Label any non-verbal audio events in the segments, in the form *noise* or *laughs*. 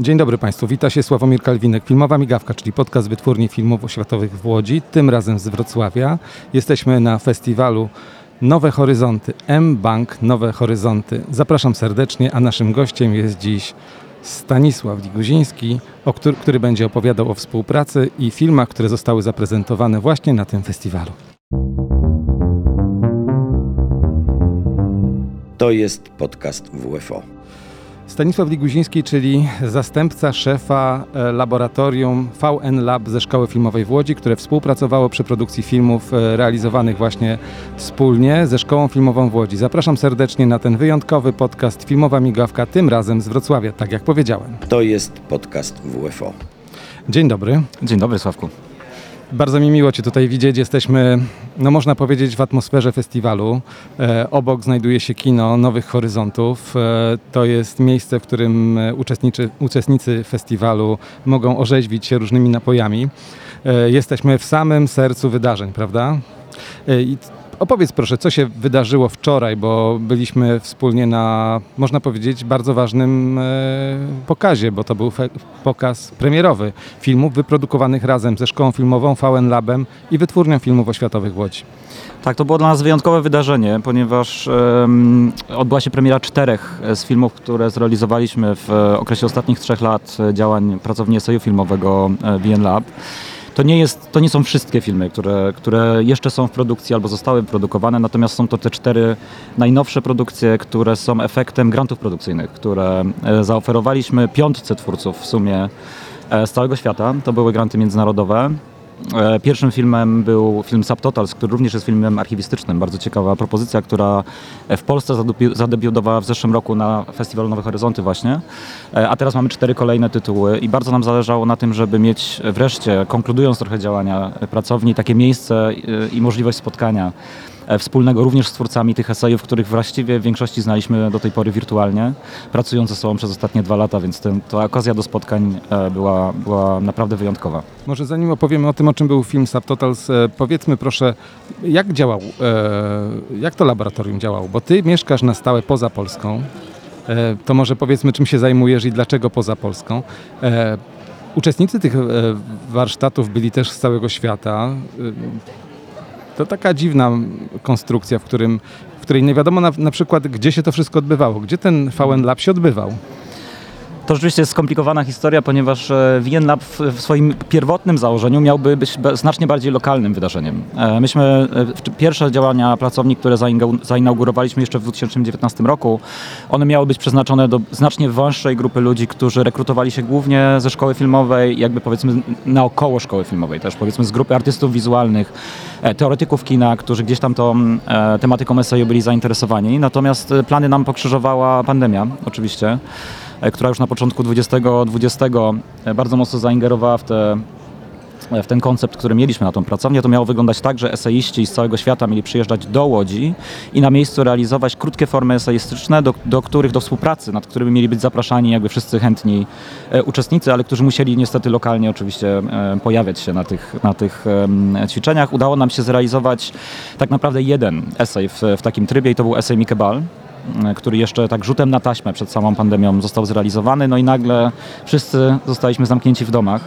Dzień dobry Państwu, wita się Sławomir Kalwinek, Filmowa Migawka, czyli podcast Wytwórni Filmów Oświatowych w Łodzi, tym razem z Wrocławia. Jesteśmy na festiwalu Nowe Horyzonty, M-Bank Nowe Horyzonty. Zapraszam serdecznie, a naszym gościem jest dziś Stanisław Liguziński, który, który będzie opowiadał o współpracy i filmach, które zostały zaprezentowane właśnie na tym festiwalu. To jest podcast WFO. Stanisław Liguziński, czyli zastępca szefa e, laboratorium VN Lab ze Szkoły Filmowej w Łodzi, które współpracowało przy produkcji filmów e, realizowanych właśnie wspólnie ze Szkołą Filmową w Łodzi. Zapraszam serdecznie na ten wyjątkowy podcast Filmowa Migawka, tym razem z Wrocławia, tak jak powiedziałem. To jest podcast WFO. Dzień dobry. Dzień dobry, Sławku. Bardzo mi miło Cię tutaj widzieć. Jesteśmy, no można powiedzieć, w atmosferze festiwalu. E, obok znajduje się kino Nowych Horyzontów. E, to jest miejsce, w którym e, uczestnicy festiwalu mogą orzeźwić się różnymi napojami. Jesteśmy w samym sercu wydarzeń, prawda? I Opowiedz proszę, co się wydarzyło wczoraj, bo byliśmy wspólnie na, można powiedzieć, bardzo ważnym e, pokazie, bo to był pokaz premierowy filmów wyprodukowanych razem ze Szkołą Filmową, VN Labem i Wytwórnią Filmów Oświatowych w Łodzi. Tak, to było dla nas wyjątkowe wydarzenie, ponieważ um, odbyła się premiera czterech z filmów, które zrealizowaliśmy w okresie ostatnich trzech lat działań pracowni eseju filmowego VN Lab. To nie, jest, to nie są wszystkie filmy, które, które jeszcze są w produkcji albo zostały produkowane, natomiast są to te cztery najnowsze produkcje, które są efektem grantów produkcyjnych, które e, zaoferowaliśmy piątce twórców w sumie e, z całego świata. To były granty międzynarodowe. E, pierwszym filmem był film Subtotals, który również jest filmem archiwistycznym. Bardzo ciekawa propozycja, która w Polsce zadebiutowała w zeszłym roku na Festiwalu Nowe Horyzonty właśnie. E, a teraz mamy cztery kolejne tytuły i bardzo nam zależało na tym, żeby mieć wreszcie, konkludując trochę działania pracowni, takie miejsce e, i możliwość spotkania E, wspólnego również z twórcami tych esejów, których właściwie w większości znaliśmy do tej pory wirtualnie, pracując ze sobą przez ostatnie dwa lata, więc ten, ta okazja do spotkań e, była, była naprawdę wyjątkowa. Może zanim opowiemy o tym, o czym był film Subtotals, e, powiedzmy proszę, jak działał, jak to laboratorium działało, bo ty mieszkasz na stałe poza Polską, to może powiedzmy, czym się zajmujesz i dlaczego poza Polską. Uczestnicy tych warsztatów byli też z całego świata. To taka dziwna konstrukcja, w, którym, w której nie wiadomo na, na przykład, gdzie się to wszystko odbywało, gdzie ten VN Lab się odbywał. To rzeczywiście jest skomplikowana historia, ponieważ e, VN w swoim pierwotnym założeniu miałby być znacznie bardziej lokalnym wydarzeniem. E, myśmy e, pierwsze działania pracowni, które zainaugurowaliśmy jeszcze w 2019 roku, one miały być przeznaczone do znacznie węższej grupy ludzi, którzy rekrutowali się głównie ze szkoły filmowej, jakby powiedzmy naokoło szkoły filmowej, też powiedzmy z grupy artystów wizualnych, teoretyków kina, którzy gdzieś tam tą tematyką eseju byli zainteresowani. Natomiast plany nam pokrzyżowała pandemia, oczywiście. E, która już na początku 2020 e, bardzo mocno zaingerowała w te w ten koncept, który mieliśmy na tą pracownię, to miało wyglądać tak, że eseiści z całego świata mieli przyjeżdżać do Łodzi i na miejscu realizować krótkie formy eseistyczne, do, do których, do współpracy, nad którymi mieli być zapraszani jakby wszyscy chętni e, uczestnicy, ale którzy musieli niestety lokalnie oczywiście e, pojawiać się na tych, na tych e, ćwiczeniach. Udało nam się zrealizować tak naprawdę jeden esej w, w takim trybie i to był esej Mikebal który jeszcze tak rzutem na taśmę przed samą pandemią został zrealizowany, no i nagle wszyscy zostaliśmy zamknięci w domach.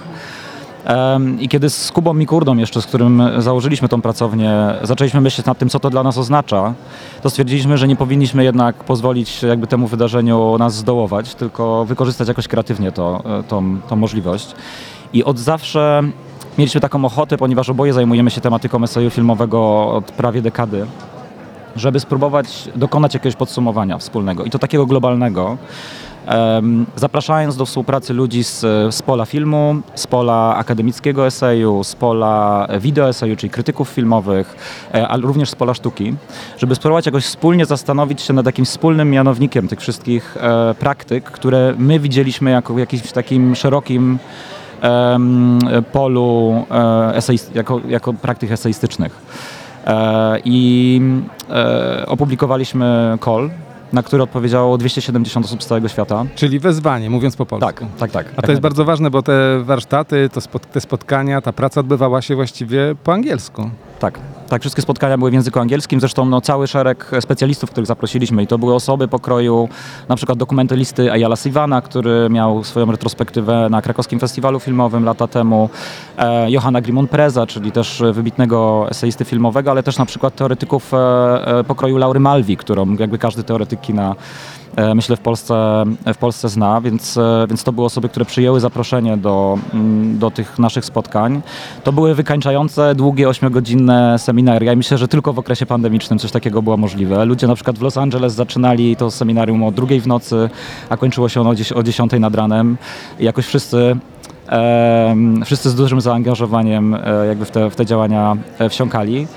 I kiedy z Kubą Mikurdą jeszcze, z którym założyliśmy tą pracownię, zaczęliśmy myśleć nad tym, co to dla nas oznacza, to stwierdziliśmy, że nie powinniśmy jednak pozwolić jakby temu wydarzeniu nas zdołować, tylko wykorzystać jakoś kreatywnie to, e, tą, tą możliwość. I od zawsze mieliśmy taką ochotę, ponieważ oboje zajmujemy się tematyką eseju filmowego od prawie dekady, żeby spróbować dokonać jakiegoś podsumowania wspólnego i to takiego globalnego. Zapraszając do współpracy ludzi z, z pola filmu, z pola akademickiego eseju, z pola wideoeseju, czyli krytyków filmowych, ale również z pola sztuki, żeby spróbować jakoś wspólnie zastanowić się nad jakimś wspólnym mianownikiem tych wszystkich e, praktyk, które my widzieliśmy jako jakimś takim szerokim polu e, jako, jako praktyk eseistycznych. E, I e, opublikowaliśmy call, na który odpowiedziało 270 osób z całego świata. Czyli wezwanie, mówiąc po polsku. Tak, tak, tak. A to jest bardzo ważne, bo te warsztaty, to spot te spotkania, ta praca odbywała się właściwie po angielsku. Tak, tak, wszystkie spotkania były w języku angielskim, zresztą no, cały szereg specjalistów, których zaprosiliśmy. I to były osoby pokroju na przykład dokumentalisty Ayala Sivana, który miał swoją retrospektywę na krakowskim festiwalu filmowym lata temu, e, Johanna Grimon Preza, czyli też wybitnego eseisty filmowego, ale też na przykład teoretyków e, e, pokroju Laury Malwi, którą jakby każdy teoretyk kina myślę w Polsce, w Polsce zna, więc, e, więc to były osoby, które przyjęły zaproszenie do, mm, do tych naszych spotkań. To były wykańczające, długie, ośmiogodzinne seminaria i myślę, że tylko w okresie pandemicznym coś takiego było możliwe. Ludzie na przykład w Los Angeles zaczynali to seminarium o drugiej w nocy, a kończyło się ono o, dzies- o 10 nad ranem i jakoś wszyscy wszyscy z dużym zaangażowaniem e, jakby w te, w te działania e, wsiąkali.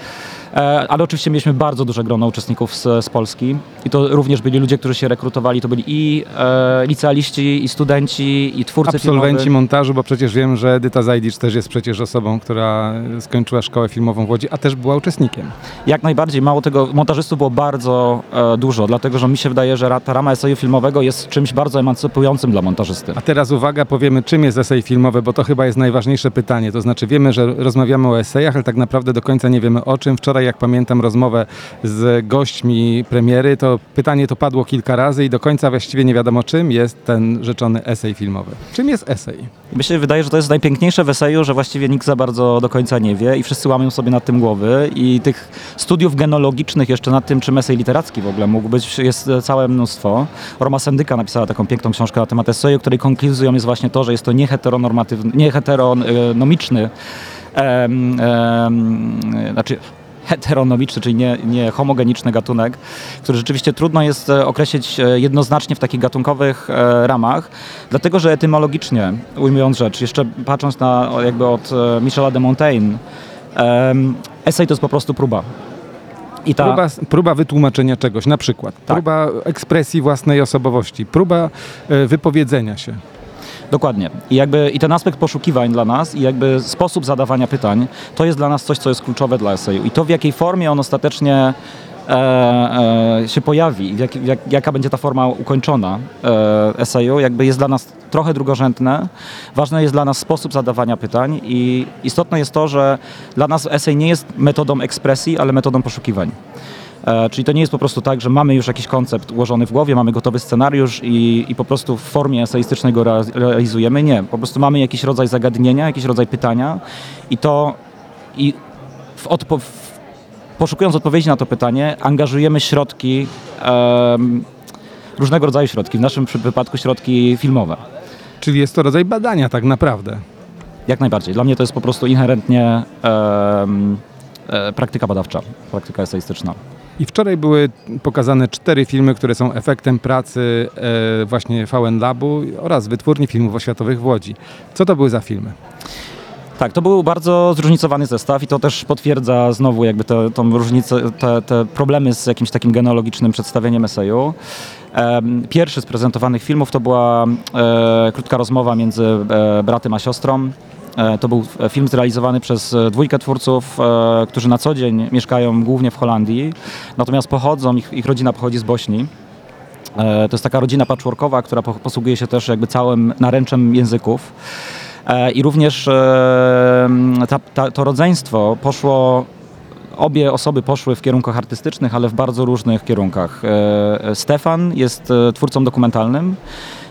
E, Ale oczywiście mieliśmy bardzo duże grono uczestników z, z Polski i to również byli ludzie, którzy się rekrutowali. To byli i e, licealiści, i studenci, i twórcy Absolwenci filmowi. montażu, bo przecież wiem, że Edyta Zajdicz też jest przecież osobą, która skończyła szkołę filmową w Łodzi, a też była uczestnikiem. Jak najbardziej, mało tego, montażystów było bardzo e, dużo, dlatego że mi się wydaje, że ta rama eseju filmowego jest czymś bardzo emancypującym dla montażysty. A teraz uwaga, powiemy czym jest esej filmowy, bo to chyba jest najważniejsze pytanie. To znaczy wiemy, że rozmawiamy o esejach, ale tak naprawdę do końca nie wiemy o czym. Wczoraj jak pamiętam rozmowę z gośćmi premiery, to pytanie to padło kilka razy i do końca właściwie nie wiadomo czym jest ten rzeczony esej filmowy. Czym jest esej? Mi się wydaje, że to jest najpiękniejsze w eseju, że właściwie nikt za bardzo do końca nie wie i wszyscy łamią sobie nad tym głowy i tych studiów genologicznych jeszcze nad tym, czym esej literacki w ogóle mógł być, jest całe mnóstwo. Roma Sendyka napisała taką piękną książkę na temat eseju, której konkluzją jest właśnie to, że jest to nieheteronormatywny, nieheteronomiczny em, em, znaczy heteronomiczny, czyli nie, nie homogeniczny gatunek, który rzeczywiście trudno jest e, określić e, jednoznacznie w takich gatunkowych e, ramach, dlatego że etymologicznie, ujmując rzecz, jeszcze patrząc na jakby od Michela de Montaigne, esej to jest po prostu próba. I ta, Próba, próba wytłumaczenia czegoś, na przykład. Tak. Próba ekspresji własnej osobowości, próba wypowiedzenia się. Dokładnie. I, jakby, I ten aspekt poszukiwań dla nas i jakby sposób zadawania pytań, to jest dla nas coś, co jest kluczowe dla eseju. I to w jakiej formie on ostatecznie e, e, się pojawi, jak, jak, jaka będzie ta forma ukończona e, eseju, jakby jest dla nas trochę drugorzędne. Ważny jest dla nas sposób zadawania pytań i istotne jest to, że dla nas esej nie jest metodą ekspresji, ale metodą poszukiwań. E, Czyli to nie jest po prostu tak, że mamy już jakiś koncept ułożony w głowie, mamy gotowy scenariusz i, i po prostu w formie eseistycznej go rea- realizujemy. Nie, po prostu mamy jakiś rodzaj zagadnienia, jakiś rodzaj pytania i to i w odpo- w, poszukując odpowiedzi na to pytanie, angażujemy środki, em, różnego rodzaju środki, w naszym wypadku środki filmowe. Czyli jest to rodzaj badania tak naprawdę. Jak najbardziej. Dla mnie to jest po prostu inherentnie e, praktyka badawcza, praktyka eseistyczna. I wczoraj były pokazane cztery filmy, które są efektem pracy e, właśnie VN Labu oraz Wytwórni Filmów Oświatowych w Łodzi. Co to były za filmy? Tak, to był bardzo zróżnicowany zestaw i to też potwierdza znowu jakby te, tą różnicę, te, te problemy z jakimś takim genealogicznym przedstawieniem eseju. Pierwszy z prezentowanych filmów to była e, krótka rozmowa między e, bratem a siostrą. E, To był film zrealizowany przez e, dwójkę twórców, e, którzy na co dzień mieszkają głównie w Holandii, natomiast pochodzą, ich, ich rodzina pochodzi z Bośni. To jest taka rodzina patchworkowa, która po- posługuje się też jakby całym naręczem języków. I również ta, ta, to rodzeństwo poszło, obie osoby poszły w kierunkach artystycznych, ale w bardzo różnych kierunkach. Stefan jest twórcą dokumentalnym,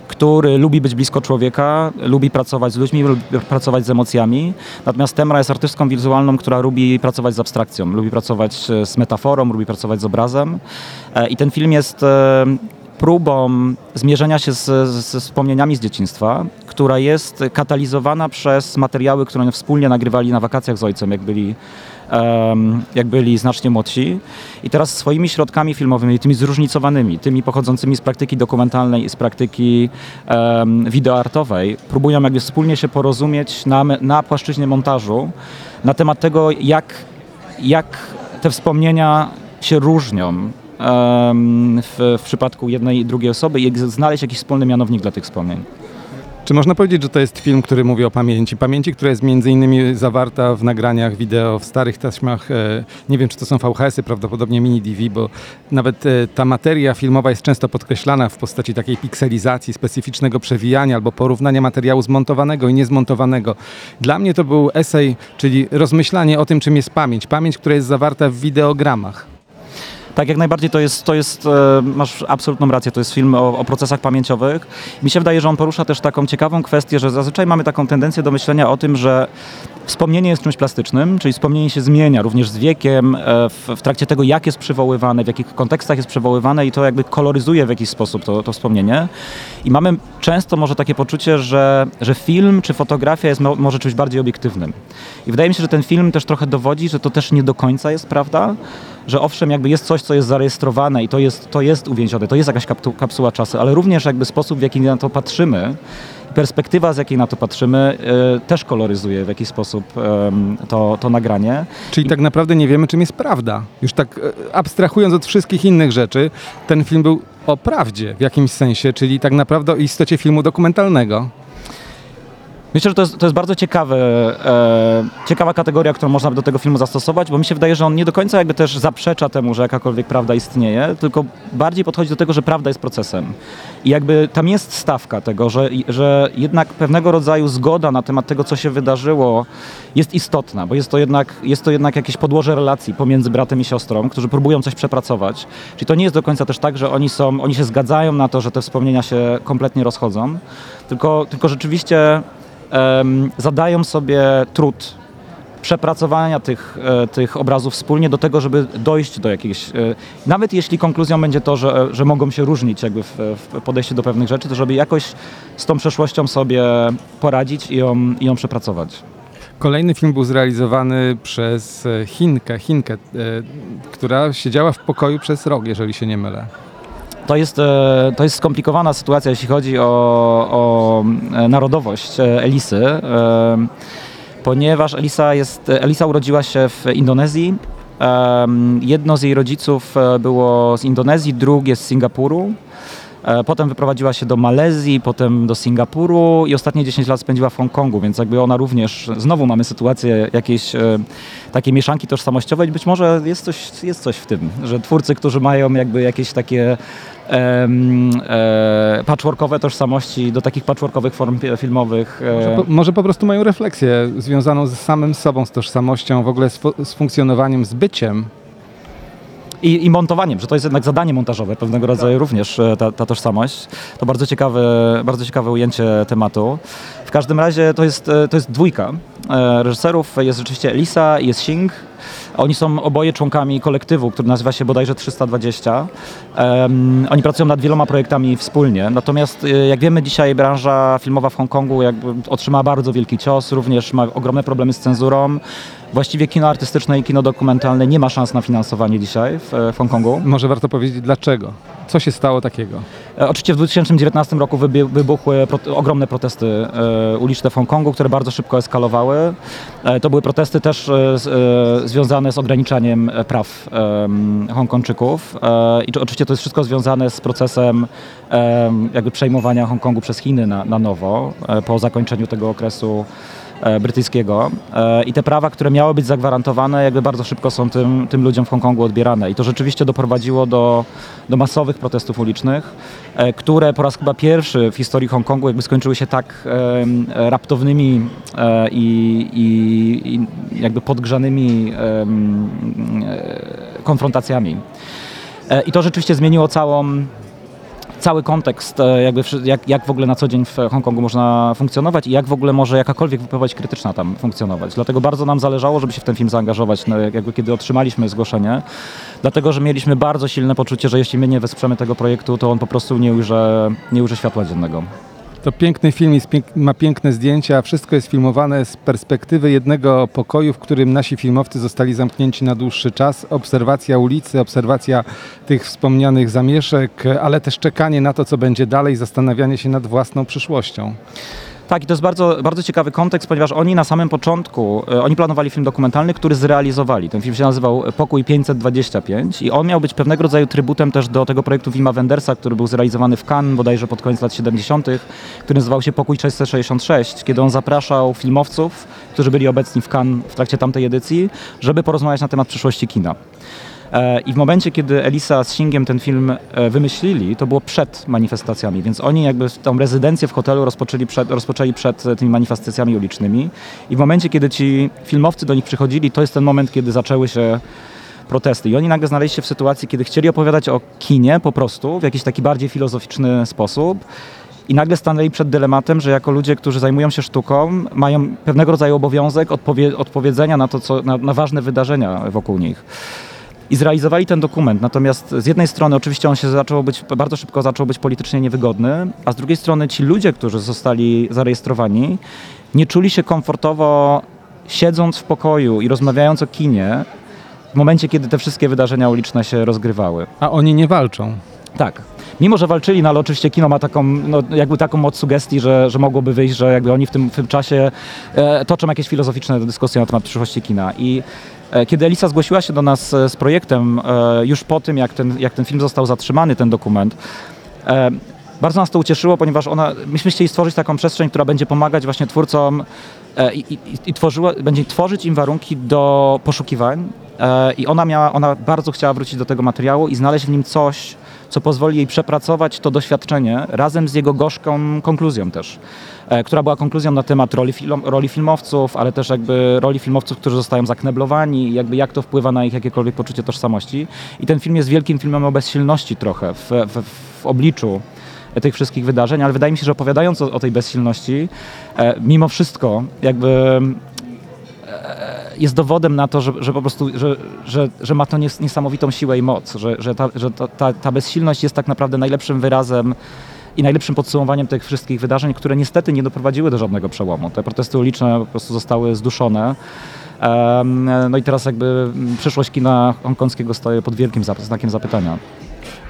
który lubi być blisko człowieka, lubi pracować z ludźmi, lubi pracować z emocjami. Natomiast Temra jest artystką wizualną, która lubi pracować z abstrakcją, lubi pracować e, z metaforą, lubi pracować z obrazem. E, I ten film jest e, próbą zmierzenia się z, z, wspomnieniami z dzieciństwa, która jest katalizowana przez materiały, które oni wspólnie nagrywali na wakacjach z ojcem, jak byli, jak byli znacznie młodsi. I teraz swoimi środkami filmowymi, tymi zróżnicowanymi, tymi pochodzącymi z praktyki dokumentalnej i z praktyki wideoartowej, próbują jakby wspólnie się porozumieć na, na płaszczyźnie montażu na temat tego, jak, jak te wspomnienia się różnią w, w przypadku jednej i drugiej osoby i znaleźć jakiś wspólny mianownik dla tych wspomnień. Czy można powiedzieć, że to jest film, który mówi o pamięci? Pamięci, która jest między innymi zawarta w nagraniach wideo, w starych taśmach, e, nie wiem czy to są VHS-y, prawdopodobnie mini DV, bo nawet e, ta materia filmowa jest często podkreślana w postaci takiej pikselizacji, specyficznego przewijania albo porównania materiału zmontowanego i niezmontowanego. Dla mnie to był esej, czyli rozmyślanie o tym, czym jest pamięć. Pamięć, która jest zawarta w wideogramach. Tak, jak najbardziej to jest, to jest e, masz absolutną rację, to jest film o, o procesach pamięciowych. Mi się wydaje, że on porusza też taką ciekawą kwestię, że zazwyczaj mamy taką tendencję do myślenia o tym, że wspomnienie jest czymś plastycznym, czyli wspomnienie się zmienia również z wiekiem, e, w, w trakcie tego, jak jest przywoływane, w jakich kontekstach jest przywoływane i to jakby koloryzuje w jakiś sposób to, to wspomnienie. I mamy często może takie poczucie, że, że film czy fotografia jest mo, może czymś bardziej obiektywnym. I wydaje mi się, że ten film też trochę dowodzi, że to też nie do końca jest prawda, że owszem, jakby jest coś, co jest zarejestrowane i to jest, to jest uwięzione, to jest jakaś kapsuła czasu, ale również jakby sposób, w jaki na to patrzymy, perspektywa, z jakiej na to patrzymy, y, też koloryzuje w jakiś sposób y, to, to nagranie. Czyli tak naprawdę nie wiemy, czym jest prawda. Już tak e, abstrahując od wszystkich innych rzeczy, ten film był o prawdzie w jakimś sensie, czyli tak naprawdę o istocie filmu dokumentalnego. Myślę, że to jest, to jest bardzo ciekawe, e, ciekawa kategoria, którą można by do tego filmu zastosować, bo mi się wydaje, że on nie do końca jakby też zaprzecza temu, że jakakolwiek prawda istnieje, tylko bardziej podchodzi do tego, że prawda jest procesem. I jakby tam jest stawka tego, że, że jednak pewnego rodzaju zgoda na temat tego, co się wydarzyło, jest istotna, bo jest to jednak, jest to jednak jakieś podłoże relacji pomiędzy bratem i siostrą, którzy próbują coś przepracować. Czyli to nie jest do końca też tak, że oni, są, oni się zgadzają na to, że te wspomnienia się kompletnie rozchodzą, tylko, tylko rzeczywiście zadają sobie trud przepracowania tych, e, tych obrazów wspólnie do tego, żeby dojść do jakiejś, e, nawet jeśli konkluzją będzie to, że, że mogą się różnić jakby w, w podejściu do pewnych rzeczy, to żeby jakoś z tą przeszłością sobie poradzić i ją, i ją przepracować. Kolejny film był zrealizowany przez Chinkę, Chinkę, e, która siedziała w pokoju przez rok, jeżeli się nie mylę. To jest, e, to jest skomplikowana sytuacja, jeśli chodzi o, o e, narodowość e, Elisy, ponieważ Elisa, jest, Elisa urodziła się w Indonezji. Jedno z jej rodziców było z Indonezji, drugie z Singapuru. Potem wyprowadziła się do Malezji, potem do Singapuru i ostatnie 10 lat spędziła w Hongkongu, więc jakby ona również, znowu mamy sytuację jakiejś e, takiej mieszanki tożsamościowej. Być może jest coś, jest coś w tym, że twórcy, którzy mają jakby jakieś takie patchworkowe tożsamości do takich patchworkowych form filmowych. e, Może po, może po prostu mają refleksję związaną z samym sobą, z tożsamością, w ogóle z, z funkcjonowaniem, z byciem. I, I montowaniem, że to jest jednak zadanie montażowe pewnego rodzaju również e, ta, ta tożsamość. To bardzo ciekawe, bardzo ciekawe ujęcie tematu. W każdym razie to jest, e, to jest dwójka e, reżyserów. Jest rzeczywiście Elisa i jest Sing. Oni są oboje członkami kolektywu, który nazywa się bodajże 320. Em, oni pracują nad wieloma projektami wspólnie. Natomiast jak wiemy dzisiaj branża filmowa w Hongkongu jakby otrzymała bardzo wielki cios, również ma ogromne problemy z cenzurą. Właściwie kino artystyczne i kino dokumentalne nie ma szans na finansowanie dzisiaj w, w Hongkongu. Może warto powiedzieć dlaczego. Co się stało takiego? E, Oczywiście w 2019 roku wybuchły pro- ogromne protesty e, uliczne w Hongkongu, które bardzo szybko eskalowały. E, to były protesty też e, e, związane z ograniczaniem e, praw em, Hongkończyków. E, I to, oczywiście to jest wszystko związane z procesem em, jakby przejmowania Hongkongu przez Chiny na, na nowo e, po zakończeniu tego okresu e, brytyjskiego E, i te prawa, które miały być zagwarantowane, jakby bardzo szybko są tym, tym ludziom w Hongkongu odbierane. I to rzeczywiście doprowadziło do, do masowych protestów ulicznych, e, które po raz chyba pierwszy w historii Hongkongu jakby skończyły się tak raptownymi e, i, i, i jakby podgrzanymi e, konfrontacjami. E, I to rzeczywiście zmieniło całą, cały kontekst, e, jakby, jak, jak w ogóle na co dzień w Hongkongu można funkcjonować i jak w ogóle może jakakolwiek wypowiedź krytyczna tam funkcjonować. Dlatego bardzo nam zależało, żeby się w ten film zaangażować, no, jak- jakby kiedy otrzymaliśmy zgłoszenie, dlatego że mieliśmy bardzo silne poczucie, że jeśli my nie wesprzemy tego projektu, to on po prostu nie ujrzy, nie ujrzy światła dziennego. To piękny film, pięk- ma piękne zdjęcia, wszystko jest filmowane z perspektywy jednego pokoju, w którym nasi filmowcy zostali zamknięci na dłuższy czas. Obserwacja ulicy, obserwacja tych wspomnianych zamieszek, ale też czekanie na to, co będzie dalej, zastanawianie się nad własną przyszłością. Tak, i to jest bardzo, bardzo ciekawy kontekst, ponieważ oni na samym początku, e, oni planowali film dokumentalny, który zrealizowali. Ten film się nazywał Pokój 525 i on miał być pewnego rodzaju trybutem też do tego projektu Wima Wendersa, który był zrealizowany w Cannes bodajże pod koniec lat 70., który nazywał się Pokój 666, kiedy on zapraszał filmowców, którzy byli obecni w Cannes w trakcie tamtej edycji, żeby porozmawiać na temat przyszłości kina. E, I w momencie, kiedy Elisa z Singiem ten film e, wymyślili, to było przed manifestacjami, więc oni jakby tą rezydencję w hotelu rozpoczęli przed, rozpoczęli przed e, tymi manifestacjami ulicznymi. I w momencie, kiedy ci filmowcy do nich przychodzili, to jest ten moment, kiedy zaczęły się protesty. I oni nagle znaleźli się w sytuacji, kiedy chcieli opowiadać o kinie po prostu, w jakiś taki bardziej filozoficzny sposób. I nagle stanęli przed dylematem, że jako ludzie, którzy zajmują się sztuką, mają pewnego rodzaju obowiązek odpowie- odpowiedzenia na to, co, na, na ważne wydarzenia wokół nich i zrealizowali ten dokument. Natomiast z jednej strony oczywiście on się zaczął być, bardzo szybko zaczął być politycznie niewygodny, a z drugiej strony ci ludzie, którzy zostali zarejestrowani, nie czuli się komfortowo siedząc w pokoju i rozmawiając o kinie w momencie, kiedy te wszystkie wydarzenia uliczne się rozgrywały. A oni nie walczą. Tak. Mimo, że walczyli, no ale oczywiście kino ma taką, no, jakby taką moc sugestii, że, że mogłoby wyjść, że jakby oni w tym, w tym czasie e, toczą jakieś filozoficzne dyskusje na temat przyszłości kina. I kiedy Elisa zgłosiła się do nas e, z projektem, e, już po tym, jak ten, jak ten film został zatrzymany, ten dokument, e, bardzo nas to ucieszyło, ponieważ ona, myśmy chcieli stworzyć taką przestrzeń, która będzie pomagać właśnie twórcom e, i, i, i tworzyła, będzie tworzyć im warunki do poszukiwań. E, I ona, miała, ona bardzo chciała wrócić do tego materiału i znaleźć w nim coś, co pozwoli jej przepracować to doświadczenie razem z jego gorzką konkluzją też, e, która była konkluzją na temat roli, roli filmowców, ale też jakby roli filmowców, którzy zostają zakneblowani jakby jak to wpływa na ich jakiekolwiek poczucie tożsamości. I ten film jest wielkim filmem o bezsilności trochę w, w, w obliczu tych wszystkich wydarzeń, ale wydaje mi się, że opowiadając o, o tej bezsilności, e, mimo wszystko jakby e, jest dowodem na to, że, że po prostu, że, że, że ma to nies- niesamowitą siłę i moc, że, że, ta, że ta, ta, ta bezsilność jest tak naprawdę najlepszym wyrazem i najlepszym podsumowaniem tych wszystkich wydarzeń, które niestety nie doprowadziły do żadnego przełomu. Te protesty uliczne po prostu zostały zduszone. No i teraz jakby przyszłość kina hongkongskiego stoi pod wielkim znakiem zapytania.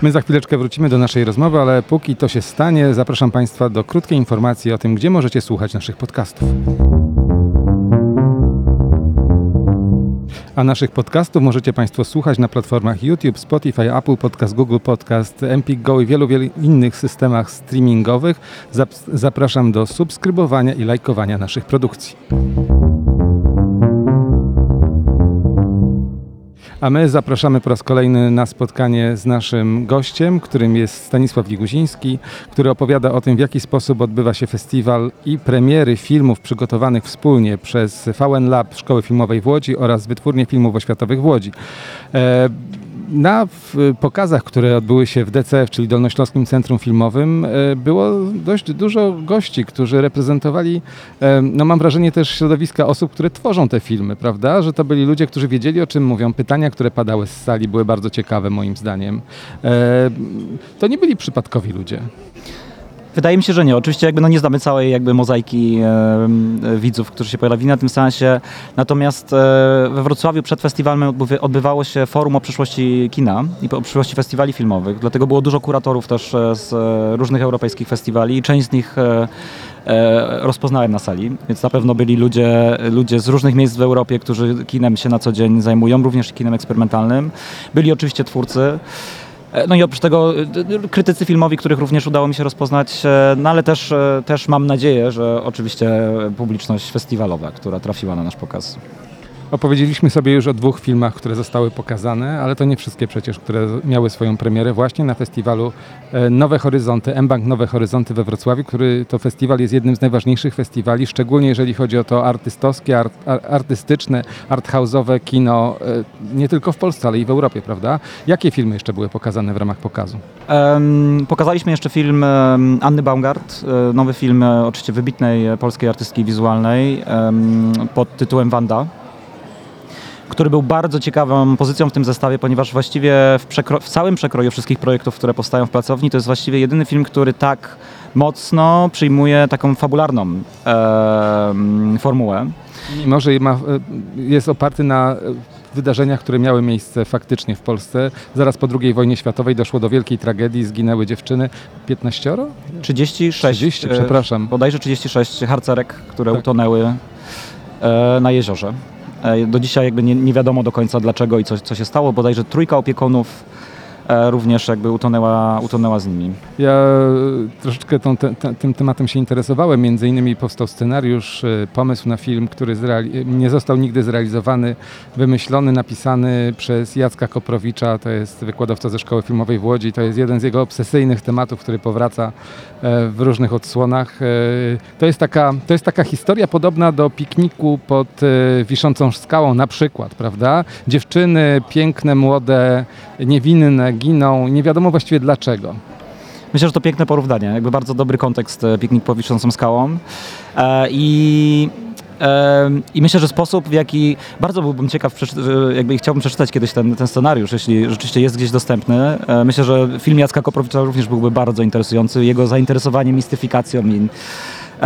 My za chwileczkę wrócimy do naszej rozmowy, ale póki to się stanie, zapraszam Państwa do krótkiej informacji o tym, gdzie możecie słuchać naszych podcastów. A naszych podcastów możecie Państwo słuchać na platformach YouTube, Spotify, Apple Podcast, Google Podcast, Empik Go i wielu, wielu innych systemach streamingowych. Zap- Zapraszam do subskrybowania i lajkowania naszych produkcji. A my zapraszamy po raz kolejny na spotkanie z naszym gościem, którym jest Stanisław Liguziński, który opowiada o tym, w jaki sposób odbywa się festiwal i premiery filmów przygotowanych wspólnie przez VN Lab Szkoły Filmowej w Łodzi oraz Wytwórnię Filmów Oświatowych w Łodzi. E, na pokazach, które odbyły się w DCF, czyli Dolnośląskim Centrum Filmowym, e, było dość dużo gości, którzy reprezentowali, e, no mam wrażenie też środowiska osób, które tworzą te filmy, prawda? Że to byli ludzie, którzy wiedzieli o czym mówią. Pytania, które padały z sali były bardzo ciekawe moim zdaniem. E, To nie byli przypadkowi ludzie. Wydaje mi się, że nie. Oczywiście jakby no nie znamy całej jakby mozaiki e, widzów, którzy się pojawili na tym seansie. Natomiast e, we Wrocławiu przed festiwalem odbywało się forum o przyszłości kina i o przyszłości festiwali filmowych. Dlatego było dużo kuratorów też e, z e, różnych europejskich festiwali i część z nich e, e, rozpoznałem na sali, więc na pewno byli ludzie, ludzie z różnych miejsc w Europie, którzy kinem się na co dzień zajmują, również kinem eksperymentalnym. Byli oczywiście twórcy. E, No i oprócz tego e, krytycy filmowi, których również udało mi się rozpoznać, e, no ale też, też mam nadzieję, że oczywiście publiczność festiwalowa, która trafiła na nasz pokaz. Opowiedzieliśmy sobie już o dwóch filmach, które zostały pokazane, ale to nie wszystkie przecież, które miały swoją premierę właśnie na festiwalu e, Nowe Horyzonty, M-Bank Nowe Horyzonty we Wrocławiu, który to festiwal jest jednym z najważniejszych festiwali, szczególnie jeżeli chodzi o to artystowskie, art, ar- artystyczne, arthouse'owe kino, e, nie tylko w Polsce, ale i w Europie, prawda? Jakie filmy jeszcze były pokazane w ramach pokazu? Em, Pokazaliśmy jeszcze film Anny Baumgart, e, nowy film oczywiście wybitnej polskiej artystki wizualnej em, pod tytułem Wanda, który był bardzo ciekawą pozycją w tym zestawie, ponieważ właściwie w, w całym przekroju wszystkich projektów, które powstają w pracowni, to jest właściwie jedyny film, który tak mocno przyjmuje taką fabularną em, formułę. Mimo, że ma, e, jest oparty na e, wydarzeniach, które miały miejsce faktycznie w Polsce. Zaraz po II wojnie światowej doszło do wielkiej tragedii, zginęły dziewczyny. 15? 36, 30, e, przepraszam. bodajże 36 harcerek, które Tak. utonęły e, na jeziorze. E, Do dzisiaj jakby nie, nie wiadomo do końca dlaczego i co, co się stało. Bodajże trójka opiekunów również jakby utonęła, utonęła z nimi. Ja e, troszeczkę tą, te, te, tym tematem się interesowałem. Między innymi powstał scenariusz, e, pomysł na film, który nie został nigdy zrealizowany, wymyślony, napisany przez Jacka Koprowicza. To jest wykładowca ze Szkoły Filmowej w Łodzi. To jest jeden z jego obsesyjnych tematów, który powraca e, w różnych odsłonach. E, To jest taka, to jest taka historia podobna do pikniku pod e, wiszącą skałą na przykład, prawda? Dziewczyny piękne, młode, niewinne giną. Nie wiadomo właściwie dlaczego. Myślę, że to piękne porównanie, jakby bardzo dobry kontekst e, piknik pod wiszącą skałą. E, I, e, I myślę, że sposób, w jaki bardzo byłbym ciekaw, że jakby chciałbym przeczytać kiedyś ten, ten scenariusz, jeśli rzeczywiście jest gdzieś dostępny. E, Myślę, że film Jacka Koprowicza również byłby bardzo interesujący. Jego zainteresowanie mistyfikacją i, e,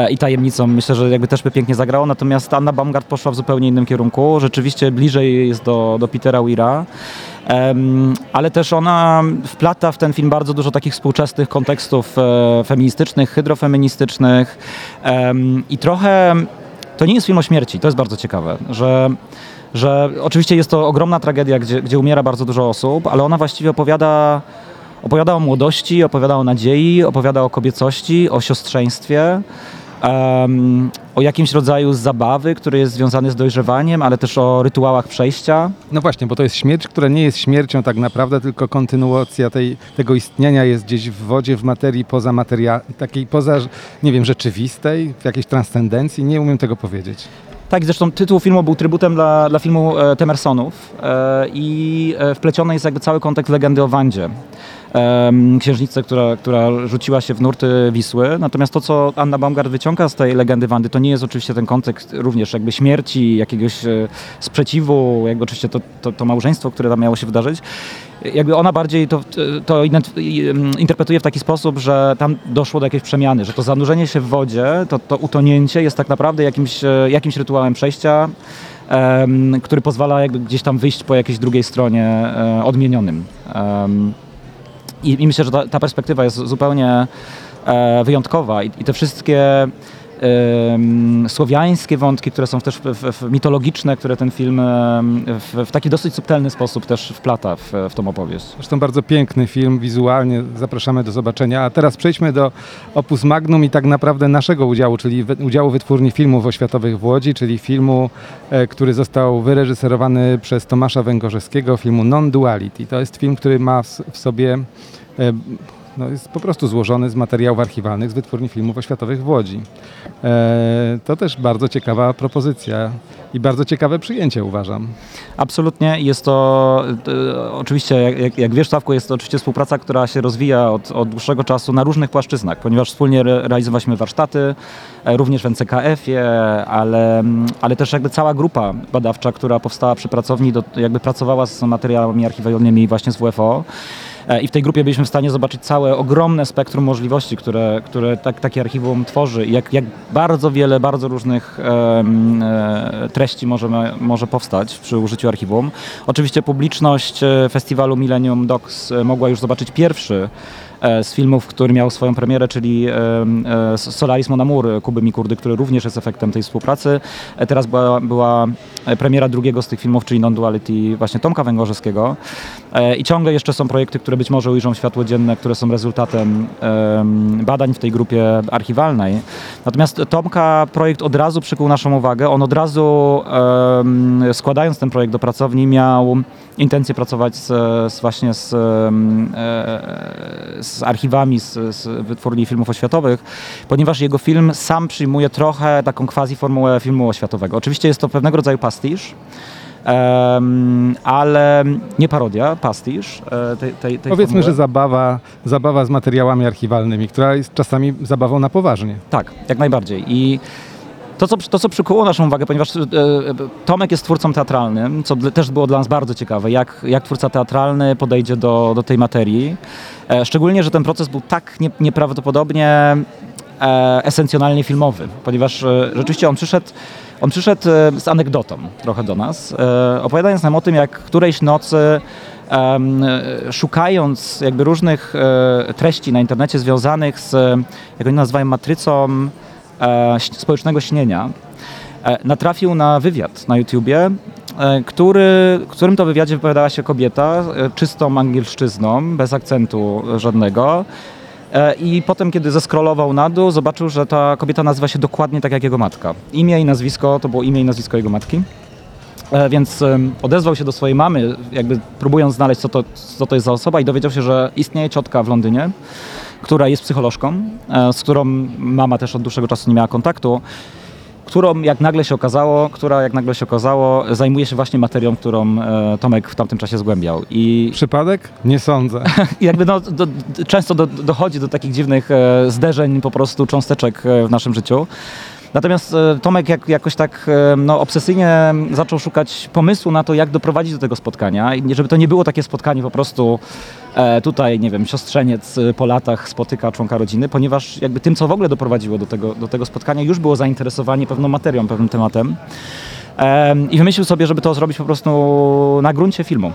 i tajemnicą myślę, że jakby też by pięknie zagrało. Natomiast Anna Baumgart poszła w zupełnie innym kierunku. Rzeczywiście bliżej jest do, do Petera Weira. Em, ale też ona wplata w ten film bardzo dużo takich współczesnych kontekstów e, feministycznych, hydrofeministycznych em, i trochę to nie jest film o śmierci, to jest bardzo ciekawe, że, że oczywiście jest to ogromna tragedia, gdzie, gdzie umiera bardzo dużo osób, ale ona właściwie opowiada, opowiada o młodości, opowiada o nadziei, opowiada o kobiecości, o siostrzeństwie, em, o jakimś rodzaju zabawy, który jest związany z dojrzewaniem, ale też o rytuałach przejścia. No właśnie, bo to jest śmierć, która nie jest śmiercią tak naprawdę, tylko kontynuacja tej, tego istnienia jest gdzieś w wodzie, w materii poza materia, takiej poza, nie wiem, rzeczywistej, w jakiejś transcendencji, nie umiem tego powiedzieć. Tak, zresztą tytuł filmu był trybutem dla, dla filmu e, Temersonów e, i e, wpleciony jest jakby cały kontekst legendy o Wandzie. Księżniczce, która, która rzuciła się w nurty Wisły. Natomiast to, co Anna Baumgart wyciąga z tej legendy Wandy, to nie jest oczywiście ten kontekst również jakby śmierci, jakiegoś e, sprzeciwu, jakby oczywiście to, to, to małżeństwo, które tam miało się wydarzyć. Jakby ona bardziej to, to interpretuje w taki sposób, że tam doszło do jakiejś przemiany, że to zanurzenie się w wodzie, to, to utonięcie jest tak naprawdę jakimś, e, jakimś rytuałem przejścia, em, który pozwala jakby gdzieś tam wyjść po jakiejś drugiej stronie e, odmienionym. Em, i, myślę, że ta, ta perspektywa jest zupełnie e, wyjątkowa i, i te wszystkie słowiańskie wątki, które są też w, w, mitologiczne, które ten film w, w taki dosyć subtelny sposób też wplata w, w tą opowieść. Zresztą bardzo piękny film, wizualnie zapraszamy do zobaczenia. A teraz przejdźmy do Opus Magnum i tak naprawdę naszego udziału, czyli udziału Wytwórni Filmów Oświatowych w Łodzi, czyli filmu, e, który został wyreżyserowany przez Tomasza Węgorzewskiego, filmu Non-Duality. To jest film, który ma w sobie e, no jest po prostu złożony z materiałów archiwalnych z Wytwórni Filmów Oświatowych w Łodzi. E, to też bardzo ciekawa propozycja i bardzo ciekawe przyjęcie uważam. Absolutnie. Jest to e, oczywiście, jak- jak, wiesz, Sławku, jest to oczywiście współpraca, która się rozwija od, od dłuższego czasu na różnych płaszczyznach, ponieważ wspólnie re, realizowaliśmy warsztaty, e, również w NCKF-ie, ale, mm, ale też jakby cała grupa badawcza, która powstała przy pracowni, do, jakby pracowała z materiałami archiwalnymi właśnie z WFO. E, I w tej grupie byliśmy w stanie zobaczyć całe ogromne spektrum możliwości, które, które tak, takie archiwum tworzy i jak, jak bardzo wiele, bardzo różnych e, treści może, może powstać przy użyciu archiwum. Oczywiście publiczność e, festiwalu Millennium Docs mogła już zobaczyć pierwszy z filmów, który miał swoją premierę, czyli em, e, Solaris Mon Amour Kuby Mikurdy, który również jest efektem tej współpracy. E, Teraz była, była e, premiera drugiego z tych filmów, czyli Non-Duality właśnie Tomka Węgorzewskiego. E, I ciągle jeszcze są projekty, które być może ujrzą światło dzienne, które są rezultatem em, badań w tej grupie archiwalnej. Natomiast Tomka projekt od razu przykuł naszą uwagę. On od razu składając ten projekt do pracowni miał intencję pracować z, z właśnie z, em, e, z archiwami, z, z wytwórni filmów oświatowych, ponieważ jego film sam przyjmuje trochę taką quasi formułę filmu oświatowego. Oczywiście jest to pewnego rodzaju pastisz, em, ale nie parodia, pastisz e, tej, tej, tej Powiedzmy, formuły. że zabawa, zabawa z materiałami archiwalnymi, która jest czasami zabawą na poważnie. Tak, jak najbardziej. I to co, to, co przykuło naszą uwagę, ponieważ e, e, Tomek jest twórcą teatralnym, co dla- też było dla nas bardzo ciekawe, jak, jak twórca teatralny podejdzie do, do tej materii. E, szczególnie, że ten proces był tak nie, nieprawdopodobnie e, esencjonalnie filmowy, ponieważ e, rzeczywiście on przyszedł, on przyszedł e, z anegdotą trochę do nas, e, opowiadając nam o tym, jak którejś nocy e, szukając jakby różnych e, treści na internecie związanych z, jak oni nazywają, matrycą społecznego śnienia, e, natrafił na wywiad na YouTubie, e, który, którym to wywiadzie wypowiadała się kobieta e, czystą angielszczyzną, bez akcentu żadnego. E, I potem, kiedy zeskrolował na dół, zobaczył, że ta kobieta nazywa się dokładnie tak jak jego matka. Imię i nazwisko to było imię i nazwisko jego matki. E, Więc odezwał się do swojej mamy, jakby próbując znaleźć, co to, co to jest za osoba, i dowiedział się, że istnieje ciotka w Londynie, która jest psycholożką, e, z którą mama też od dłuższego czasu nie miała kontaktu, którą jak nagle się okazało, która jak nagle się okazało, zajmuje się właśnie materią, którą e, Tomek w tamtym czasie zgłębiał. I Przypadek? Nie sądzę. *laughs* jakby no, do, do, często do, dochodzi do takich dziwnych e, zderzeń po prostu cząsteczek e, w naszym życiu. Natomiast e, Tomek jak, jakoś tak e, no, obsesyjnie zaczął szukać pomysłu na to, jak doprowadzić do tego spotkania i żeby to nie było takie spotkanie po prostu e, tutaj, nie wiem, siostrzeniec po latach spotyka członka rodziny, ponieważ jakby tym, co w ogóle doprowadziło do tego, do tego spotkania, już było zainteresowanie pewną materią, pewnym tematem. Em, I wymyślił sobie, żeby to zrobić po prostu na gruncie filmu.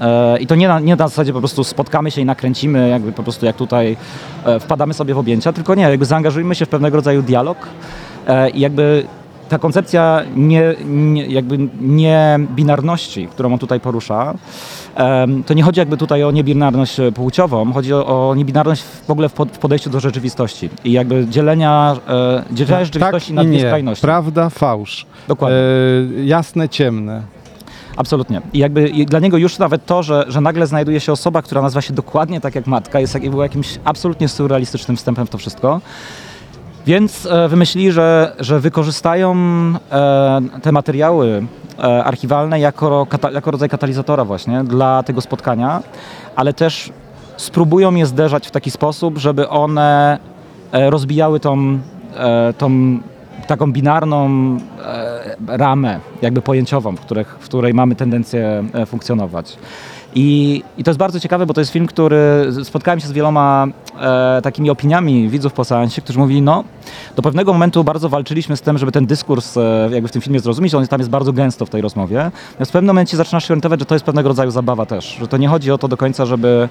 E, I to nie na, nie na zasadzie po prostu spotkamy się i nakręcimy, jakby po prostu jak tutaj e, wpadamy sobie w objęcia, tylko nie, jakby zaangażujmy się w pewnego rodzaju dialog e, i jakby ta koncepcja nie, nie, jakby nie binarności, którą on tutaj porusza, to nie chodzi jakby tutaj o niebinarność płciową, chodzi o, o niebinarność w ogóle w, pod, w podejściu do rzeczywistości i jakby dzielenia, e, dzielenia rzeczywistości tak na dwie skrajności. Prawda, fałsz. Dokładnie. E, jasne, ciemne. Absolutnie. I jakby i dla niego już nawet to, że, że nagle znajduje się osoba, która nazywa się dokładnie tak jak matka, jest było jakimś absolutnie surrealistycznym wstępem w to wszystko. Więc e, wymyślili, że, że wykorzystają e, te materiały e, archiwalne jako, kata, jako rodzaj katalizatora właśnie dla tego spotkania, ale też spróbują je zderzać w taki sposób, żeby one e, rozbijały tą, e, tą taką binarną e, ramę jakby pojęciową, w, których, w której mamy tendencję e, funkcjonować. I, I to jest bardzo ciekawe, bo to jest film, który spotkałem się z wieloma e, takimi opiniami widzów po seansie, którzy mówili, no do pewnego momentu bardzo walczyliśmy z tym, żeby ten dyskurs e, jakby w tym filmie zrozumieć, on tam jest bardzo gęsto w tej rozmowie. Natomiast w pewnym momencie zaczynasz się orientować, że to jest pewnego rodzaju zabawa też, że to nie chodzi o to do końca, żeby,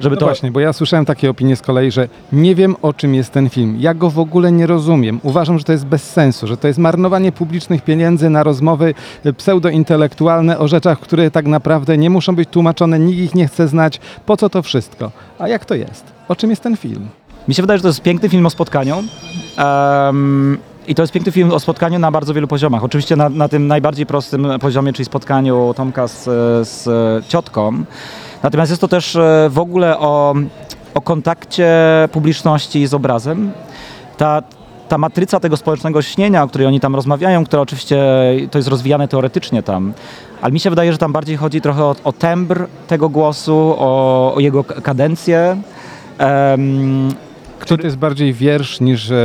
żeby No to... właśnie, bo ja słyszałem takie opinie z kolei, że nie wiem o czym jest ten film. Ja go w ogóle nie rozumiem. Uważam, że to jest bez sensu, że to jest marnowanie publicznych pieniędzy na rozmowy e, pseudointelektualne o rzeczach, które tak naprawdę nie muszą być tłumaczone, nikt ich nie chce znać. Po co to wszystko? A jak to jest? O czym jest ten film? Mi się wydaje, że to jest piękny film o spotkaniu. Em, I to jest piękny film o spotkaniu na bardzo wielu poziomach. Oczywiście na, na tym najbardziej prostym poziomie, czyli spotkaniu Tomka z, z ciotką. Natomiast jest to też e, w ogóle o, o kontakcie publiczności z obrazem. Ta, ta matryca tego społecznego śnienia, o której oni tam rozmawiają, która oczywiście to jest rozwijane teoretycznie tam, ale mi się wydaje, że tam bardziej chodzi trochę o, o tembr tego głosu, o, o jego kadencję. Em, Który to jest bardziej wiersz niż e,